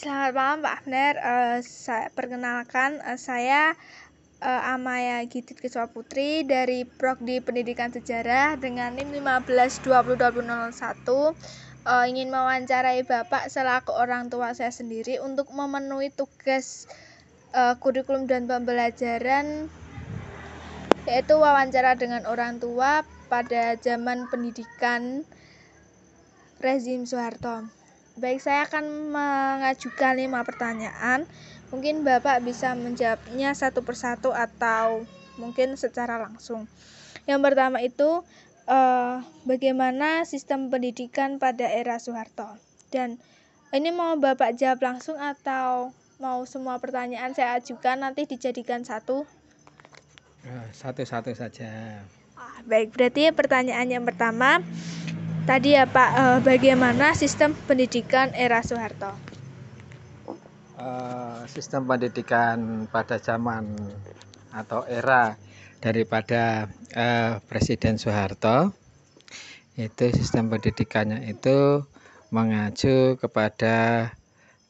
Selamat malam Pak Abner. Uh, saya perkenalkan uh, saya uh, Amaya Gidit Kiswa Putri dari Prodi Pendidikan Sejarah dengan NIM 15202001 uh, ingin mewawancarai Bapak selaku orang tua saya sendiri untuk memenuhi tugas uh, kurikulum dan pembelajaran yaitu wawancara dengan orang tua pada zaman pendidikan rezim Soeharto. Baik, saya akan mengajukan lima pertanyaan. Mungkin Bapak bisa menjawabnya satu persatu atau mungkin secara langsung. Yang pertama itu eh, bagaimana sistem pendidikan pada era Soeharto? Dan ini mau Bapak jawab langsung atau mau semua pertanyaan saya ajukan nanti dijadikan satu? Eh, satu-satu saja. Ah, baik, berarti pertanyaan yang pertama tadi ya Pak, eh, bagaimana sistem pendidikan era Soeharto? Uh, sistem pendidikan pada zaman atau era daripada uh, Presiden Soeharto itu sistem pendidikannya itu mengacu kepada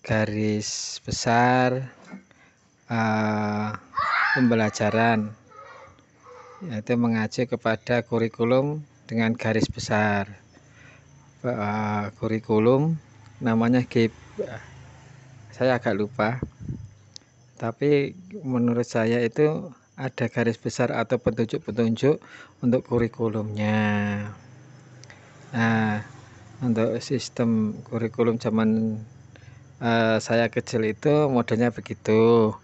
garis besar uh, pembelajaran yaitu mengacu kepada kurikulum dengan garis besar uh, kurikulum namanya GIP saya agak lupa. Tapi menurut saya itu ada garis besar atau petunjuk-petunjuk untuk kurikulumnya. Nah untuk sistem kurikulum zaman uh, saya kecil itu modelnya begitu.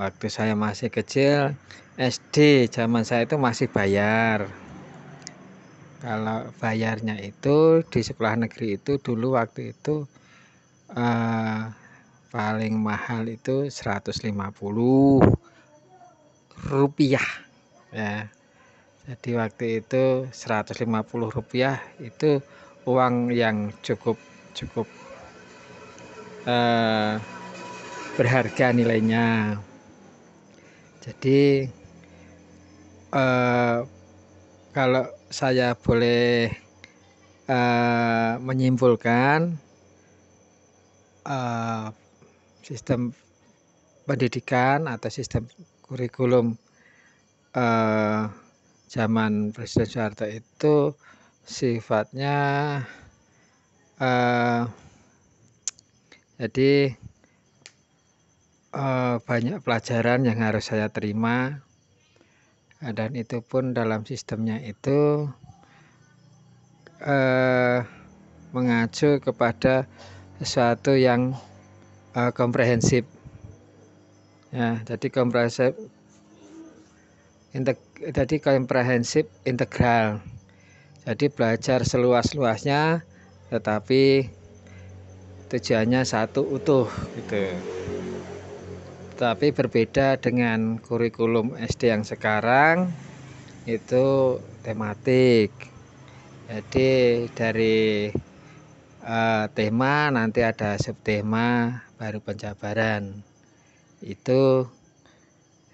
Waktu saya masih kecil SD zaman saya itu masih bayar kalau bayarnya itu di sekolah negeri itu dulu waktu itu uh, paling mahal itu 150 rupiah. Ya. Jadi waktu itu 150 rupiah itu uang yang cukup cukup uh, berharga nilainya. Jadi uh, kalau saya boleh uh, menyimpulkan uh, sistem pendidikan atau sistem kurikulum uh, zaman Presiden Soeharto itu sifatnya uh, jadi uh, banyak pelajaran yang harus saya terima dan itu pun dalam sistemnya itu eh, mengacu kepada sesuatu yang eh, komprehensif. Ya jadi komprehensif integ jadi komprehensif integral. Jadi belajar seluas-luasnya tetapi tujuannya satu utuh gitu tapi berbeda dengan kurikulum SD yang sekarang itu tematik. Jadi dari uh, tema nanti ada subtema baru penjabaran. Itu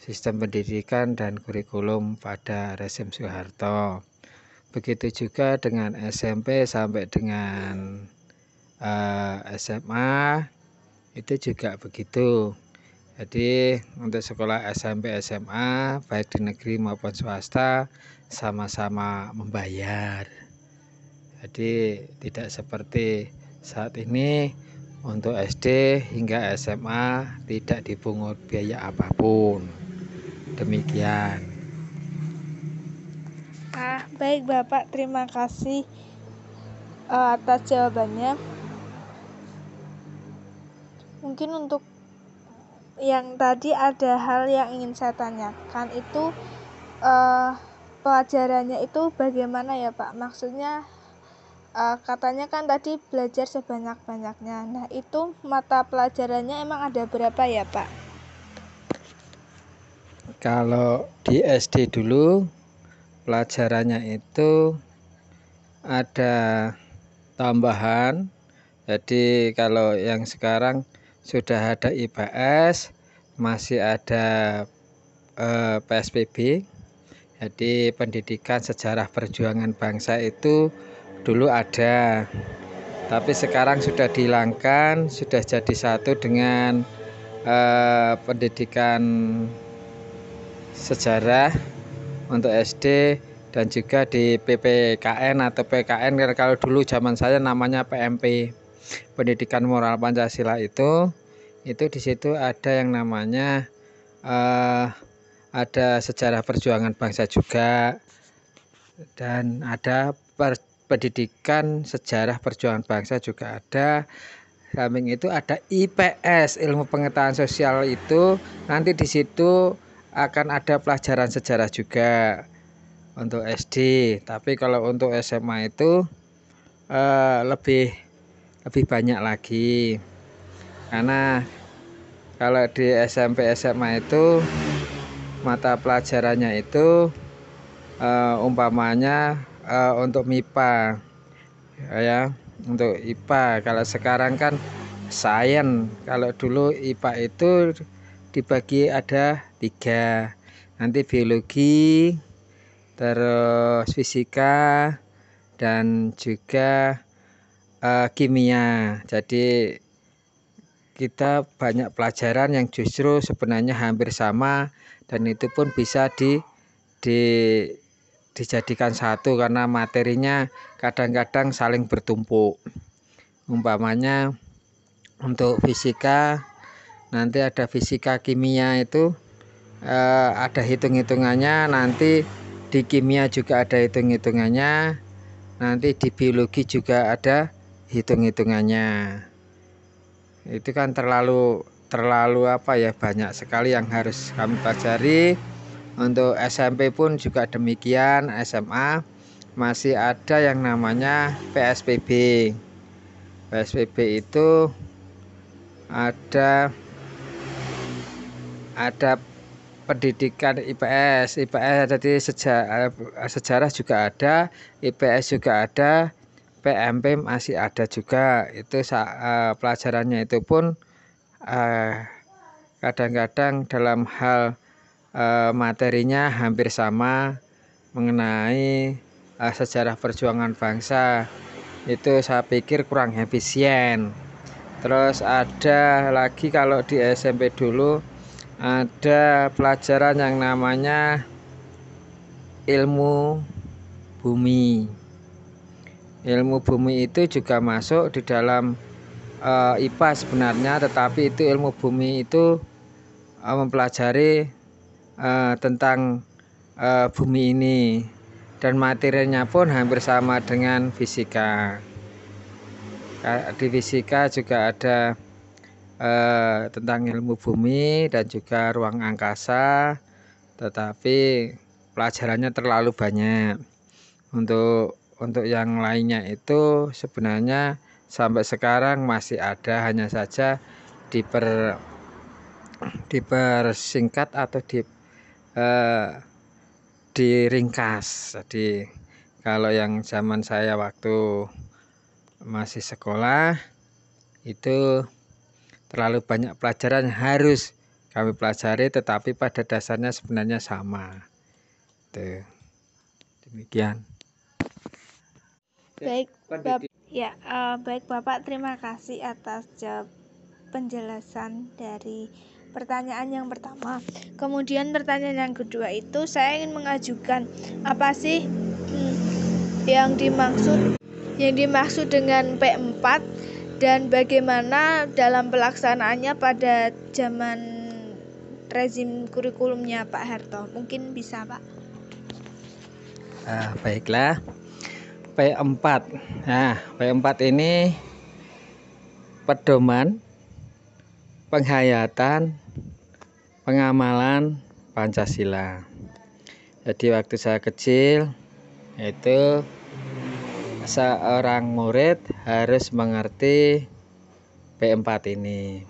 sistem pendidikan dan kurikulum pada rezim Soeharto. Begitu juga dengan SMP sampai dengan uh, eh, SMA itu juga begitu jadi untuk sekolah SMP SMA baik di negeri maupun swasta sama-sama membayar. Jadi tidak seperti saat ini untuk SD hingga SMA tidak dipungut biaya apa pun. Demikian. Ah, baik Bapak, terima kasih uh, atas jawabannya. Mungkin untuk yang tadi ada hal yang ingin saya tanyakan itu uh, pelajarannya itu bagaimana ya Pak? Maksudnya uh, katanya kan tadi belajar sebanyak-banyaknya. Nah, itu mata pelajarannya emang ada berapa ya, Pak? Kalau di SD dulu pelajarannya itu ada tambahan. Jadi kalau yang sekarang sudah ada IPS masih ada eh, PSBB jadi pendidikan sejarah perjuangan bangsa itu dulu ada. Tapi sekarang sudah dihilangkan sudah jadi satu dengan eh, pendidikan sejarah untuk SD dan juga di PPKN atau PKN kalau dulu zaman saya namanya PMP pendidikan moral Pancasila itu itu di situ ada yang namanya uh, ada sejarah perjuangan bangsa juga dan ada per, pendidikan sejarah perjuangan bangsa juga ada. Samping itu ada IPS ilmu pengetahuan sosial itu nanti di situ akan ada pelajaran sejarah juga untuk SD tapi kalau untuk SMA itu uh, lebih lebih banyak lagi. Karena kalau di SMP SMA itu mata pelajarannya itu uh, umpamanya uh, untuk MIPA ya untuk IPA kalau sekarang kan sains. Kalau dulu IPA itu dibagi ada tiga. Nanti biologi terus fisika dan juga uh, kimia. Jadi kita banyak pelajaran yang justru sebenarnya hampir sama dan itu pun bisa di, di dijadikan satu karena materinya kadang-kadang saling bertumpuk. Umpamanya untuk fisika nanti ada fisika kimia itu eh, ada hitung-hitungannya nanti di kimia juga ada hitung-hitungannya nanti di biologi juga ada hitung-hitungannya. Itu kan terlalu terlalu apa ya banyak sekali yang harus kami pelajari. Untuk SMP pun juga demikian SMA masih ada yang namanya PSPB PSPB itu ada ada pendidikan IPS IPS jadi sejarah, sejarah juga ada IPS juga ada PMP masih ada juga. Itu uh, pelajarannya itu pun kadang-kadang uh, dalam hal uh, materinya hampir sama mengenai uh, sejarah perjuangan bangsa. Itu saya pikir kurang efisien. Terus ada lagi kalau di SMP dulu ada pelajaran yang namanya ilmu bumi ilmu bumi itu juga masuk di dalam uh, eh, IPA sebenarnya tetapi itu ilmu bumi itu uh, mempelajari uh, tentang uh, bumi ini. Dan materinya pun hampir sama dengan fisika. Di fisika juga ada eh, tentang ilmu bumi dan juga ruang angkasa tetapi pelajarannya terlalu banyak untuk untuk yang lainnya itu sebenarnya sampai sekarang masih ada hanya saja diper dipersingkat atau di eh, diringkas. Jadi kalau yang zaman saya waktu masih sekolah itu terlalu banyak pelajaran yang harus kami pelajari tetapi pada dasarnya sebenarnya sama. Tuh. demikian baik Bap ya uh, baik Bapak. Terima kasih atas jawab penjelasan dari pertanyaan yang pertama. Kemudian pertanyaan yang kedua itu saya ingin mengajukan apa sih hmm, yang dimaksud yang dimaksud dengan P4 dan bagaimana dalam pelaksanaannya pada zaman rezim kurikulumnya Pak Harto? Mungkin bisa Pak. Ah, baiklah P4 nah P4 ini pedoman penghayatan pengamalan Pancasila jadi waktu saya kecil itu seorang murid harus mengerti P4 ini.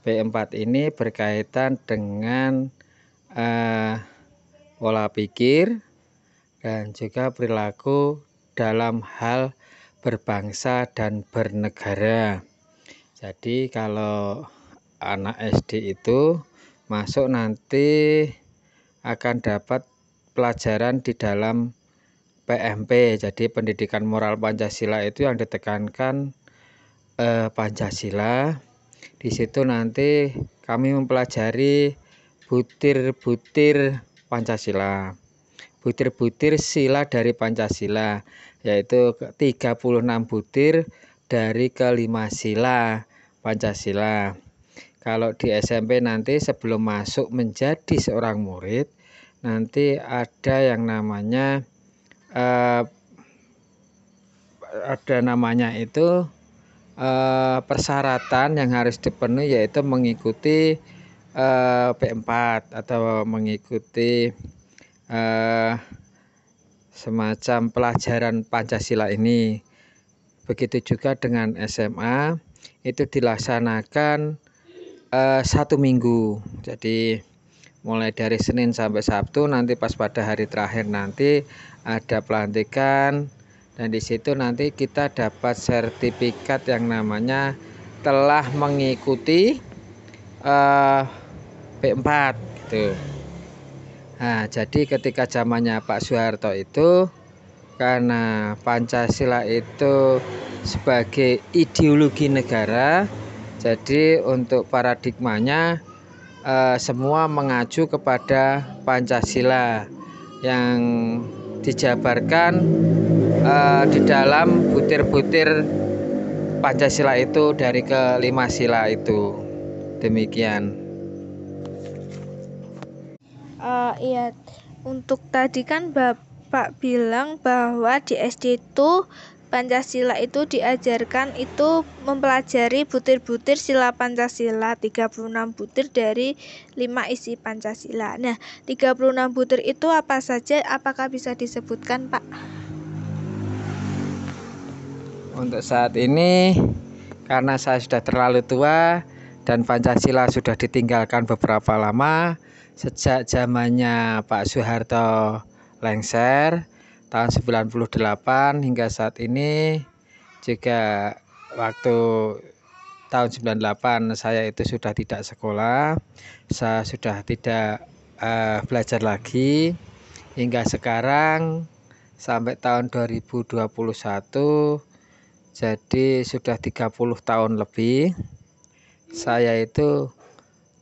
P4 ini berkaitan dengan uh, pola pikir dan juga perilaku dalam hal berbangsa dan bernegara. Jadi kalau anak SD itu masuk nanti akan dapat pelajaran di dalam PMP jadi pendidikan moral Pancasila itu yang ditekankan eh, Pancasila di situ nanti kami mempelajari butir-butir Pancasila butir-butir sila dari Pancasila yaitu 36 butir dari kelima sila Pancasila. Kalau di SMP nanti sebelum masuk menjadi seorang murid nanti ada yang namanya eh, ada namanya itu eh, persyaratan yang harus dipenuhi yaitu mengikuti eh, P4 atau mengikuti eh, semacam pelajaran Pancasila ini. Begitu juga dengan SMA itu dilaksanakan eh, satu minggu. Jadi mulai dari Senin sampai Sabtu nanti pas pada hari terakhir nanti ada pelantikan dan di situ nanti kita dapat sertifikat yang namanya telah mengikuti uh, P4 gitu. Nah, jadi ketika zamannya Pak Soeharto itu karena Pancasila itu sebagai ideologi negara, jadi untuk paradigmanya eh, semua mengacu kepada Pancasila yang dijabarkan eh, di dalam butir-butir Pancasila itu dari kelima sila itu. Demikian uh, iya untuk tadi kan Bapak bilang bahwa di SD itu Pancasila itu diajarkan itu mempelajari butir-butir sila Pancasila 36 butir dari 5 isi Pancasila. Nah, 36 butir itu apa saja? Apakah bisa disebutkan, Pak? Untuk saat ini karena saya sudah terlalu tua dan Pancasila sudah ditinggalkan beberapa lama, sejak zamannya Pak Soeharto lengser tahun 98 hingga saat ini juga waktu tahun 98 saya itu sudah tidak sekolah saya sudah tidak uh, belajar lagi. Hingga sekarang sampai tahun 2021 jadi sudah 30 tahun lebih saya itu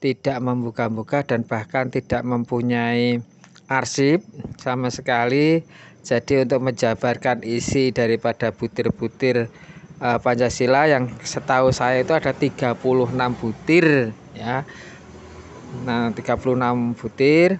tidak membuka-buka dan bahkan tidak mempunyai arsip sama sekali. Jadi untuk menjabarkan isi daripada butir-butir uh, Pancasila yang setahu saya itu ada 36 butir ya. Nah, 36 butir.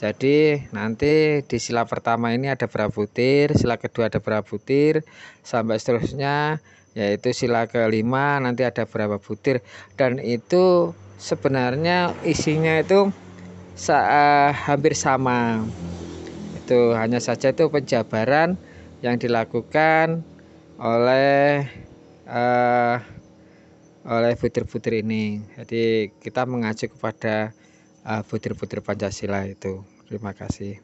Jadi nanti di sila pertama ini ada berapa butir, sila kedua ada berapa butir, sampai seterusnya yaitu sila kelima nanti ada berapa butir dan itu sebenarnya isinya itu uh, hampir sama. Itu hanya saja itu penjabaran yang dilakukan oleh uh, oleh butir-butir ini. Jadi kita mengacu kepada uh, butir-butir Pancasila itu. Terima kasih.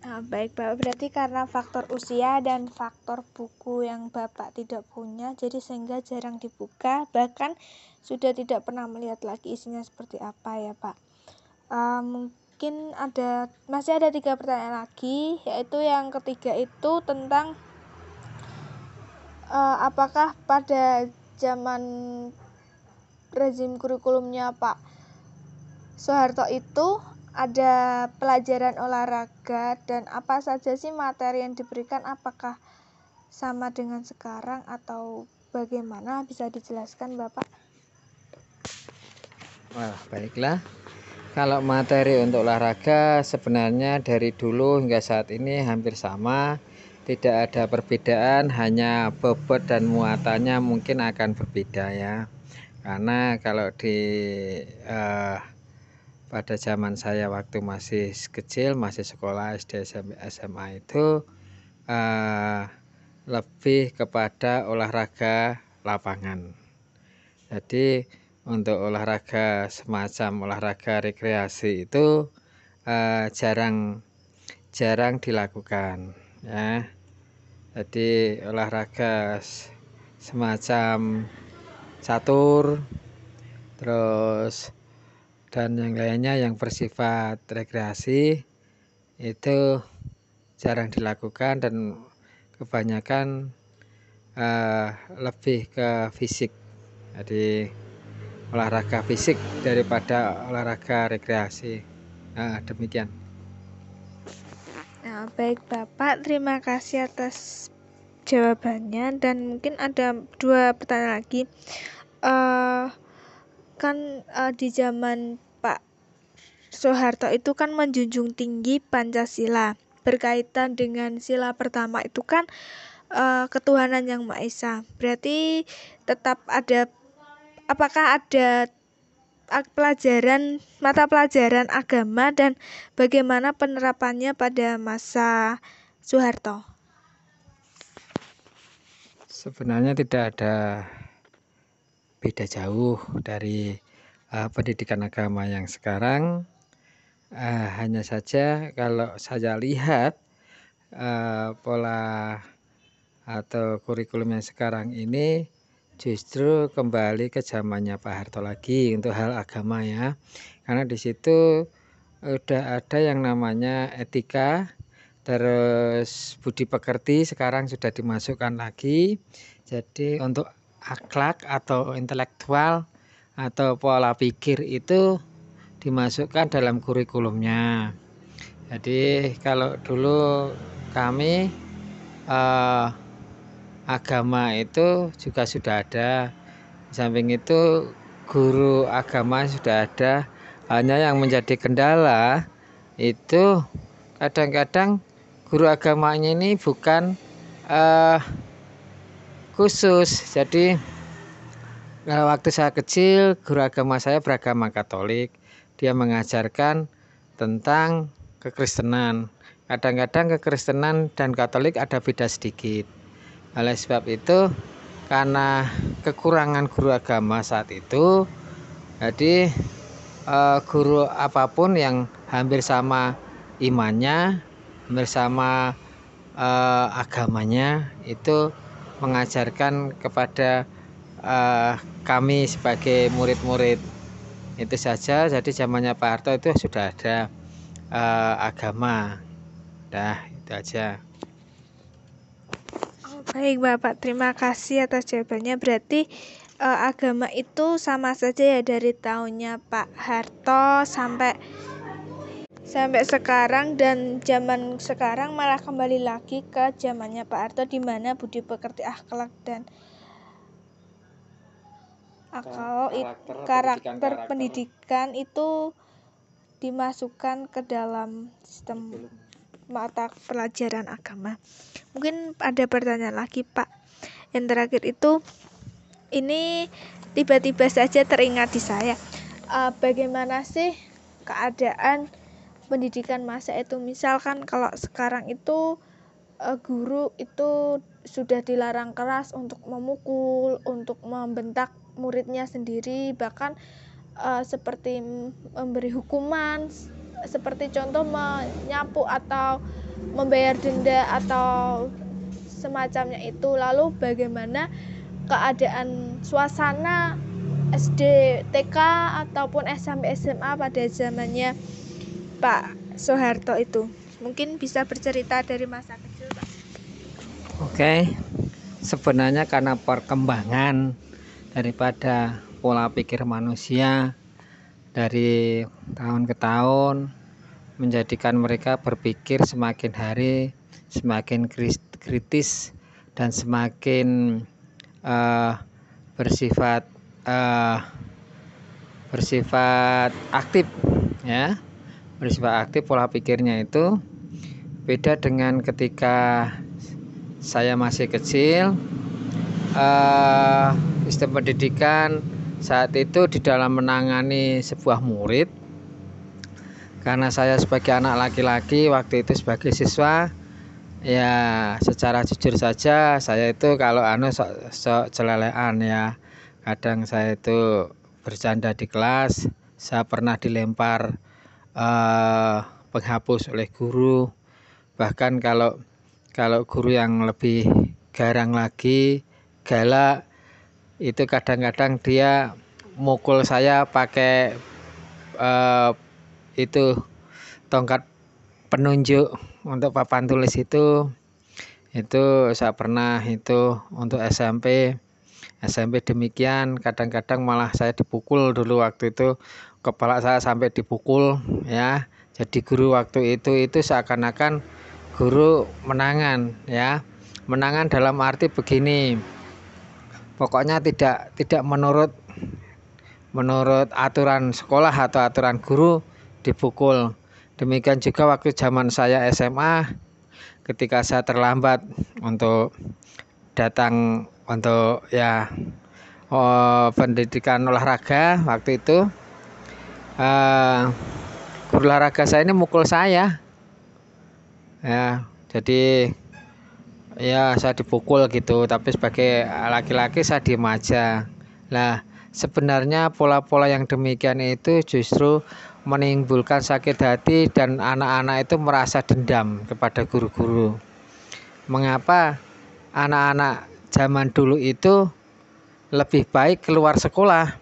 Nah, baik Bapak, berarti karena faktor usia dan faktor buku yang Bapak tidak punya, jadi sehingga jarang dibuka, bahkan sudah tidak pernah melihat lagi isinya seperti apa ya Pak. Uh, mungkin ada masih ada tiga pertanyaan lagi, yaitu yang ketiga itu tentang uh, apakah pada zaman rezim kurikulumnya Pak Soeharto itu ada pelajaran olahraga dan apa saja sih materi yang diberikan apakah sama dengan sekarang atau bagaimana bisa dijelaskan Bapak? Wah, baiklah. Kalau materi untuk olahraga sebenarnya dari dulu hingga saat ini hampir sama. Tidak ada perbedaan, hanya bobot dan muatannya mungkin akan berbeda ya. Karena kalau di uh, pada zaman saya waktu masih kecil masih sekolah SD SMA itu uh, lebih kepada olahraga lapangan jadi untuk olahraga semacam olahraga rekreasi itu uh, jarang jarang dilakukan ya. Jadi olahraga semacam catur terus dan yang lainnya yang bersifat rekreasi itu jarang dilakukan dan kebanyakan uh, lebih ke fisik. Jadi olahraga fisik daripada olahraga rekreasi. Nah, demikian. Nah baik Bapak. Terima kasih atas jawabannya. Dan mungkin ada dua pertanyaan lagi. Uh, kan uh, di zaman Pak Soeharto itu kan menjunjung tinggi Pancasila. Berkaitan dengan sila pertama itu kan uh, ketuhanan yang Maha Esa. Berarti tetap ada apakah ada pelajaran mata pelajaran agama dan bagaimana penerapannya pada masa Soeharto? Sebenarnya tidak ada beda jauh dari uh, pendidikan agama yang sekarang. Uh, hanya saja kalau saya lihat uh, pola atau kurikulum yang sekarang ini justru kembali ke zamannya Pak Harto lagi untuk hal agama ya. Karena di situ udah ada yang namanya etika terus budi pekerti sekarang sudah dimasukkan lagi. Jadi untuk akhlak atau intelektual atau pola pikir itu dimasukkan dalam kurikulumnya. Jadi kalau dulu kami eh, agama itu juga sudah ada. Di samping itu guru agama sudah ada. Hanya yang menjadi kendala itu kadang-kadang guru agamanya ini bukan uh, khusus. Jadi waktu saya kecil guru agama saya beragama Katolik. Dia mengajarkan tentang kekristenan. Kadang-kadang kekristenan dan Katolik ada beda sedikit oleh sebab itu karena kekurangan guru agama saat itu jadi eh, guru apa pun yang hampir sama imannya hampir sama eh, agamanya itu mengajarkan kepada eh, kami sebagai murid-murid. Itu saja jadi zamannya Pak Harto itu sudah ada agama. Dah itu aja Baik Bapak, terima kasih atas jawabannya. Berarti uh, agama itu sama saja ya dari tahunnya Pak Harto sampai sampai sekarang dan zaman sekarang malah kembali lagi ke zamannya Pak Harto di mana budi pekerti akhlak dan akal karakter, karakter pendidikan, pendidikan itu dimasukkan ke dalam sistem mata pelajaran agama. Mungkin ada pertanyaan lagi, Pak. Yang terakhir itu ini tiba-tiba saja teringat di saya. Uh, bagaimana sih keadaan pendidikan masa itu? Misalkan kalau sekarang itu uh, guru itu sudah dilarang keras untuk memukul, untuk membentak muridnya sendiri, bahkan uh, seperti memberi hukuman seperti contoh menyapu atau membayar denda atau semacamnya itu. Lalu bagaimana keadaan suasana SD TK ataupun SMP SMA pada zamannya Pak Soeharto itu? Mungkin bisa bercerita dari masa kecil Pak. Oke. Sebenarnya karena perkembangan daripada pola pikir manusia dari tahun ke tahun menjadikan mereka berpikir semakin hari semakin kritis dan semakin uh, bersifat uh, bersifat aktif ya. Bersifat aktif pola pikirnya itu beda dengan ketika saya masih kecil uh, sistem pendidikan saat itu di dalam menangani sebuah murid. Karena saya sebagai anak laki-laki waktu itu sebagai siswa ya secara jujur saja saya itu kalau anu sok, sok celelean ya. Kadang saya itu bercanda di kelas saya pernah dilempar uh, penghapus oleh guru. Bahkan kalau kalau guru yang lebih garang lagi galak itu kadang-kadang dia mukul saya pakai uh, itu tongkat penunjuk untuk papan tulis itu. Itu saya pernah itu untuk SMP SMP demikian kadang-kadang malah saya dipukul dulu waktu itu. Kepala saya sampai dipukul ya. Jadi guru waktu itu itu seakan-akan guru menangan ya. Menangan dalam arti begini pokoknya tidak tidak menurut menurut aturan sekolah atau aturan guru dipukul. Demikian juga waktu zaman saya SMA ketika saya terlambat untuk datang untuk ya oh, pendidikan olahraga waktu itu uh, guru olahraga saya ini mukul saya. Ya jadi ya saya dipukul gitu tapi sebagai laki-laki saya diem aja lah sebenarnya pola-pola yang demikian itu justru menimbulkan sakit hati dan anak-anak itu merasa dendam kepada guru-guru mengapa anak-anak zaman dulu itu lebih baik keluar sekolah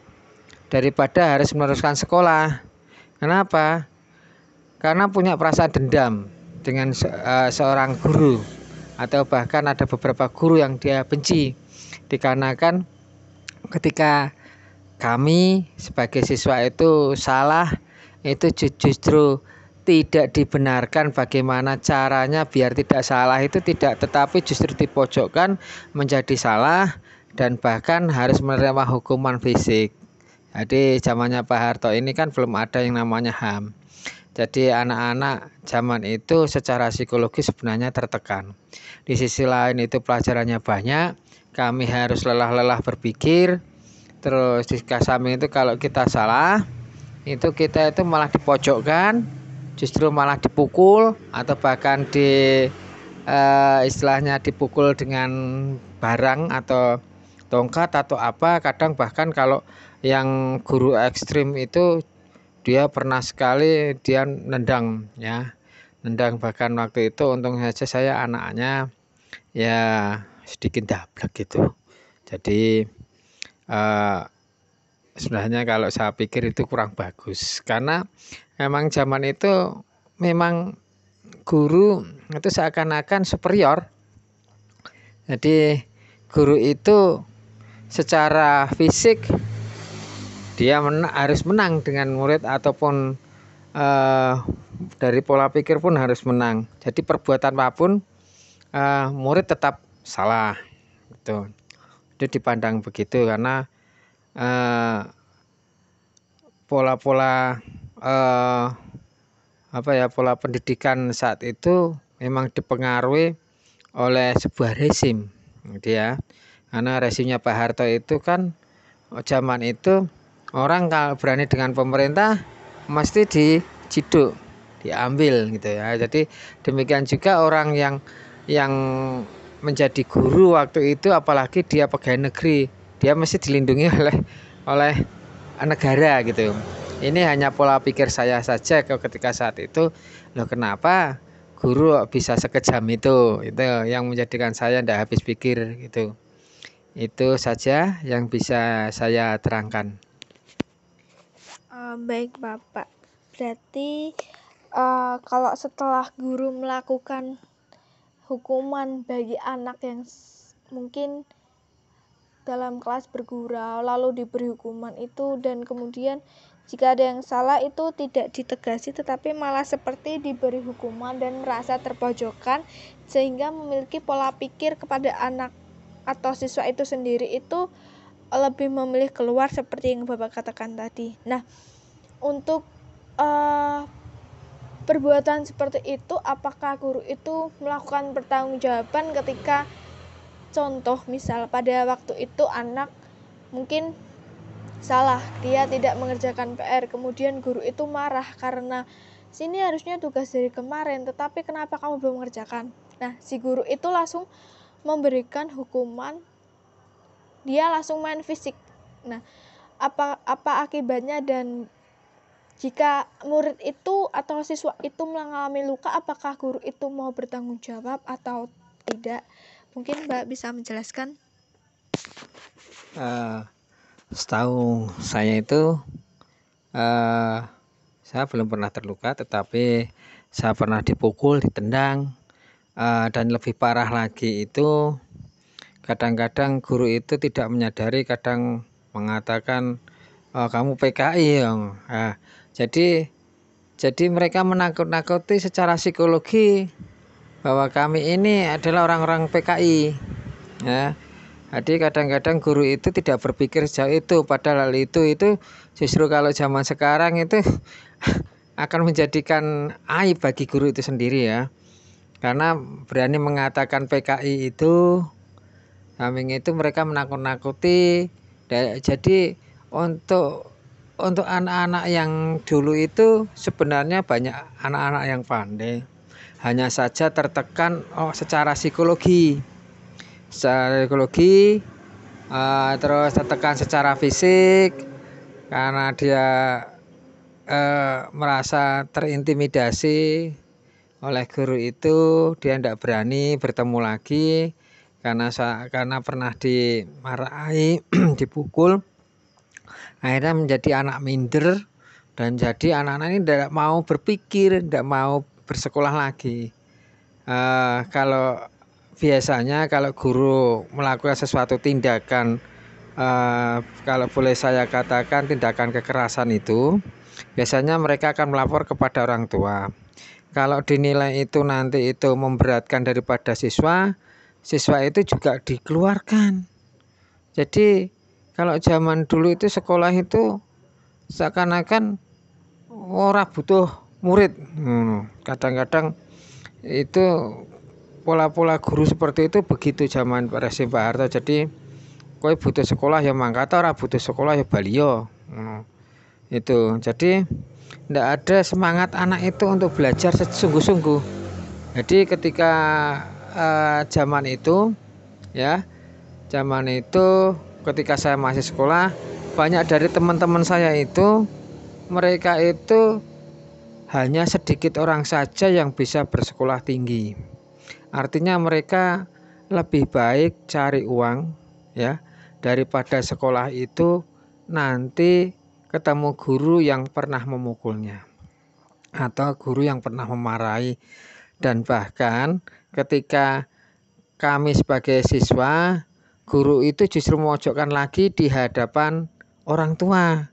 daripada harus meneruskan sekolah. Kenapa? Karena punya perasaan dendam dengan se uh, seorang guru atau bahkan ada beberapa guru yang dia benci dikarenakan ketika kami sebagai siswa itu salah itu justru tidak dibenarkan bagaimana caranya biar tidak salah itu tidak tetapi justru dipojokkan menjadi salah dan bahkan harus menerima hukuman fisik. Jadi zamannya Pak Harto ini kan belum ada yang namanya HAM. Jadi anak-anak zaman itu secara psikologis sebenarnya tertekan. Di sisi lain itu pelajarannya banyak, kami harus lelah-lelah berpikir. Terus di samping itu kalau kita salah, itu kita itu malah dipojokkan, justru malah dipukul atau bahkan di uh, istilahnya dipukul dengan barang atau tongkat atau apa kadang bahkan kalau yang guru ekstrim itu dia pernah sekali dia nendang ya. Nendang bahkan waktu itu untung saja saya anaknya ya sedikit dablek gitu. Jadi uh, sebenarnya kalau saya pikir itu kurang bagus. Karena memang zaman itu memang guru itu seakan-akan superior. Jadi guru itu secara fisik dia men harus menang dengan murid ataupun uh, dari pola pikir pun harus menang. Jadi perbuatan apa pun uh, murid tetap salah. Gitu. Itu dipandang begitu karena uh, pola-pola eh, apa ya pola pendidikan saat itu memang dipengaruhi oleh sebuah rezim gitu karena rezimnya Pak Harto itu kan zaman itu orang kalau berani dengan pemerintah mesti diciduk diambil gitu ya. Jadi demikian juga orang yang yang menjadi guru waktu itu apalagi dia pegawai negeri dia mesti dilindungi oleh oleh negara gitu. Ini hanya pola pikir saya saja ketika saat itu loh kenapa guru bisa sekejam itu? Itu yang menjadikan saya tidak habis pikir gitu. Itu saja yang bisa saya terangkan uh, baik bapak berarti uh, kalau setelah guru melakukan hukuman bagi anak yang mungkin dalam kelas bergurau lalu diberi hukuman itu dan kemudian jika ada yang salah itu tidak ditegasi tetapi malah seperti diberi hukuman dan merasa terpojokan sehingga memiliki pola pikir kepada anak atau siswa itu sendiri itu lebih memilih keluar seperti yang Bapak katakan tadi. Nah, untuk uh, perbuatan seperti itu apakah guru itu melakukan pertanggungjawaban ketika contoh misal pada waktu itu anak mungkin salah dia tidak mengerjakan PR kemudian guru itu marah karena sini harusnya tugas dari kemarin tetapi kenapa kamu belum mengerjakan? Nah si guru itu langsung memberikan hukuman dia langsung main fisik. Nah apa apa akibatnya dan jika murid itu atau siswa itu mengalami luka apakah guru itu mau bertanggung jawab atau tidak Mungkin Mbak bisa menjelaskan? Uh, setahu saya itu uh, saya belum pernah terluka, tetapi saya pernah dipukul ditendang uh, dan lebih parah lagi itu kadang-kadang guru itu tidak menyadari kadang mengatakan oh, kamu PKI yang nah, jadi jadi mereka menakut-nakuti secara psikologi bahwa kami ini adalah orang-orang PKI ya. Jadi kadang-kadang guru itu tidak berpikir sejauh itu padahal hal itu itu justru kalau zaman sekarang itu akan menjadikan aib bagi guru itu sendiri ya. Karena berani mengatakan PKI itu samping itu mereka menakut-nakuti. Jadi untuk untuk anak-anak yang dulu itu sebenarnya banyak anak-anak yang pandai. Hanya saja tertekan oh, secara psikologi. Secara psikologi uh, terus tertekan secara fisik karena dia uh, merasa terintimidasi oleh guru itu dia tidak berani bertemu lagi karena karena pernah dimarahi dipukul akhirnya menjadi anak minder dan jadi anak-anak ini tidak mau berpikir tidak mau bersekolah lagi. Uh, kalau biasanya kalau guru melakukan sesuatu tindakan uh, kalau boleh saya katakan tindakan kekerasan itu biasanya mereka akan melapor kepada orang tua. Kalau dinilai itu nanti itu memberatkan daripada siswa siswa itu juga dikeluarkan. Jadi kalau zaman dulu itu sekolah itu seakan-akan orang butuh murid. Kadang-kadang itu pola-pola guru seperti itu begitu zaman Resim Pak Harto. Jadi kowe butuh sekolah ya mangkata orang butuh sekolah ya balio hmm. itu. Jadi tidak ada semangat anak itu untuk belajar sungguh-sungguh jadi ketika uh, zaman itu ya zaman itu ketika saya masih sekolah banyak dari teman-teman saya itu mereka itu hanya sedikit orang saja yang bisa bersekolah tinggi. Artinya mereka lebih baik cari uang ya daripada sekolah itu nanti ketemu guru yang pernah memukulnya atau guru yang pernah memarahi. Dan bahkan ketika kami sebagai siswa guru itu justru memojokkan lagi di hadapan orang tua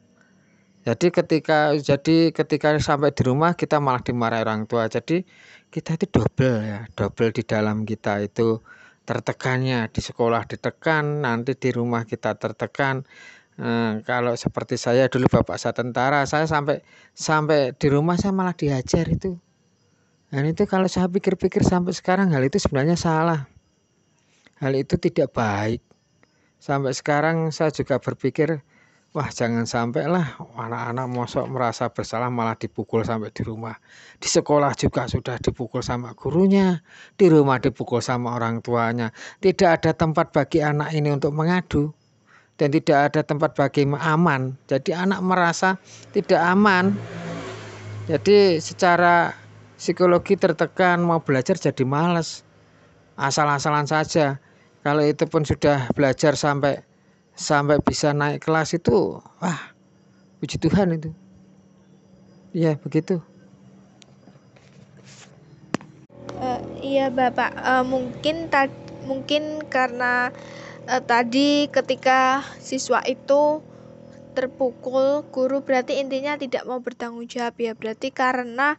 jadi ketika jadi ketika sampai di rumah kita malah dimarahi orang tua jadi kita itu double ya double di dalam kita itu tertekannya di sekolah ditekan nanti di rumah kita tertekan Nah, kalau seperti saya dulu bapak saya tentara, saya sampai sampai di rumah saya malah diajar itu. Dan itu kalau saya pikir-pikir sampai sekarang hal itu sebenarnya salah. Hal itu tidak baik. Sampai sekarang saya juga berpikir Wah jangan sampai lah anak-anak mosok merasa bersalah malah dipukul sampai di rumah. Di sekolah juga sudah dipukul sama gurunya, di rumah dipukul sama orang tuanya. Tidak ada tempat bagi anak ini untuk mengadu dan tidak ada tempat bagi aman. Jadi anak merasa tidak aman. Jadi secara psikologi tertekan mau belajar jadi males. Asal-asalan saja. Kalau itu pun sudah belajar sampai sampai bisa naik kelas itu wah puji Tuhan itu. Ya begitu. Uh, iya Bapak. Uh, mungkin mungkin karena uh, tadi ketika siswa itu terpukul guru berarti intinya tidak mau bertanggung jawab ya. Berarti karena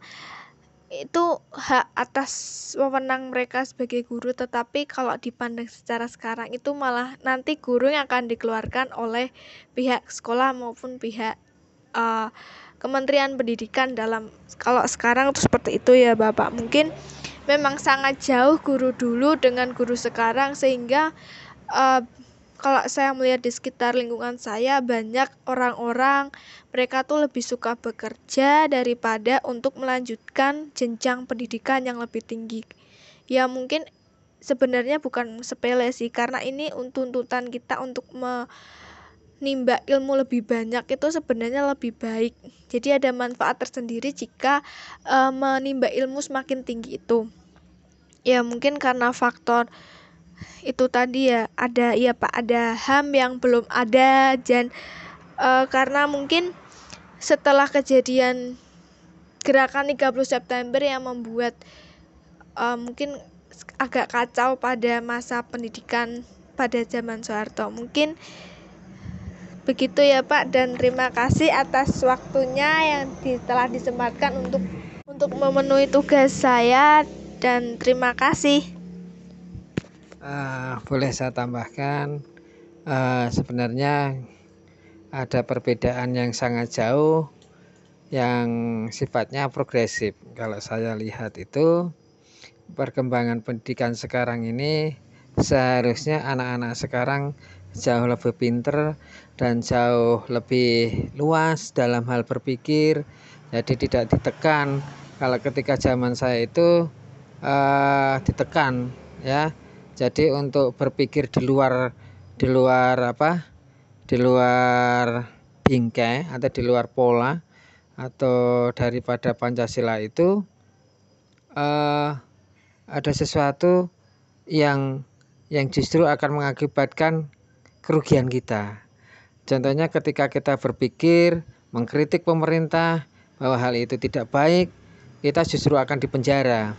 itu hak atas wewenang mereka sebagai guru tetapi kalau dipandang secara sekarang itu malah nanti guru yang akan dikeluarkan oleh pihak sekolah maupun pihak uh, Kementerian Pendidikan dalam kalau sekarang itu seperti itu ya Bapak. Mungkin memang sangat jauh guru dulu dengan guru sekarang sehingga uh, kalau saya melihat di sekitar lingkungan saya banyak orang-orang mereka tuh lebih suka bekerja daripada untuk melanjutkan jenjang pendidikan yang lebih tinggi. Ya mungkin sebenarnya bukan sepele sih karena ini tuntutan kita untuk menimba ilmu lebih banyak itu sebenarnya lebih baik. Jadi ada manfaat tersendiri jika e, menimba ilmu semakin tinggi itu. Ya mungkin karena faktor itu tadi ya ada ya Pak ada HAM yang belum ada dan uh, karena mungkin setelah kejadian gerakan 30 September yang membuat uh, mungkin agak kacau pada masa pendidikan pada zaman Soeharto. Mungkin begitu ya Pak dan terima kasih atas waktunya yang telah disempatkan untuk untuk memenuhi tugas saya dan terima kasih. Uh, boleh saya tambahkan? Uh, sebenarnya ada perbedaan yang sangat jauh yang sifatnya progresif. Kalau saya lihat itu perkembangan pendidikan sekarang ini seharusnya anak-anak sekarang jauh lebih pinter dan jauh lebih luas dalam hal berpikir jadi tidak ditekan. Kalau ketika zaman saya itu uh, ditekan ya jadi untuk berpikir di luar di luar apa di luar bingkai atau di luar pola atau daripada Pancasila itu uh, ada sesuatu yang yang justru akan mengakibatkan kerugian kita. Contohnya ketika kita berpikir mengkritik pemerintah bahwa hal itu tidak baik, kita justru akan dipenjara.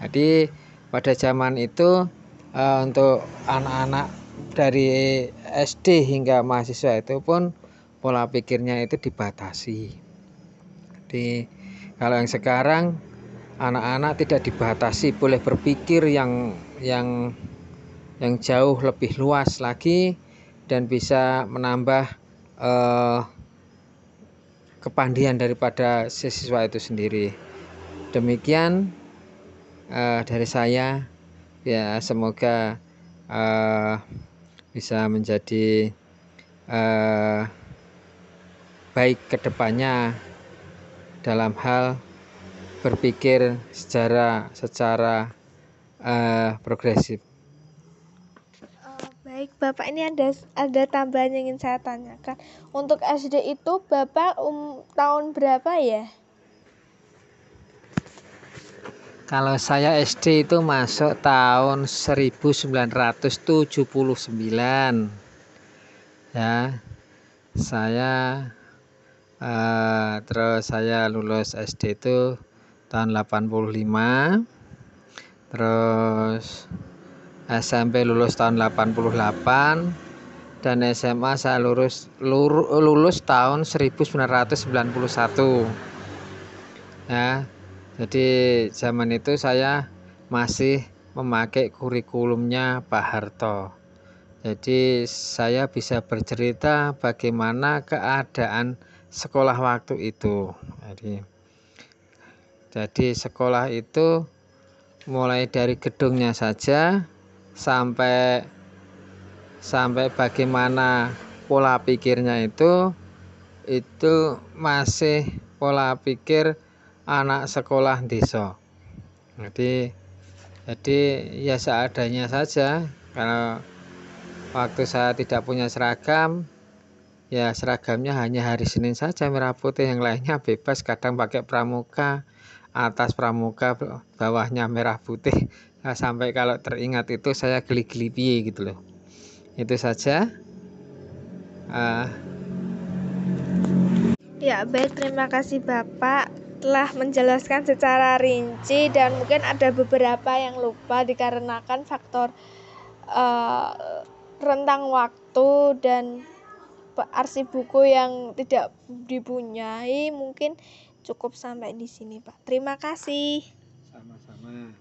Jadi pada zaman itu uh, untuk anak-anak dari SD hingga mahasiswa itu pun pola pikirnya itu dibatasi. Jadi kalau yang sekarang anak-anak tidak dibatasi boleh berpikir yang yang yang jauh lebih luas lagi dan bisa menambah uh, kepandian daripada siswa itu sendiri. Demikian uh, dari saya ya semoga uh, bisa menjadi uh, baik ke depannya dalam hal berpikir secara secara uh, progresif. Baik, Bapak ini ada ada tambahan yang ingin saya tanyakan. Untuk SD itu Bapak um, tahun berapa ya? Kalau saya SD itu masuk tahun 1979. Ya. Saya uh, terus saya lulus SD itu tahun 85. Terus SMP lulus tahun 88 dan SMA saya lulus lulus tahun 1991 ya jadi zaman itu saya masih memakai kurikulumnya Pak Harto. Jadi saya bisa bercerita bagaimana keadaan sekolah waktu itu. Jadi jadi sekolah itu mulai dari gedungnya saja sampai sampai bagaimana pola pikirnya itu itu masih pola pikir anak sekolah desa. Jadi jadi ya seadanya saja. Karena waktu saya tidak punya seragam ya seragamnya hanya hari Senin saja merah putih. Yang lainnya bebas kadang pakai pramuka atas pramuka bawahnya merah putih. Nah, sampai kalau teringat itu saya geli-geli gitu loh. Itu saja. Uh, ya baik. Terima kasih bapak telah menjelaskan secara rinci dan mungkin ada beberapa yang lupa dikarenakan faktor uh, rentang waktu dan arsip buku yang tidak dipunyai mungkin cukup sampai di sini Pak. Terima kasih. Sama-sama.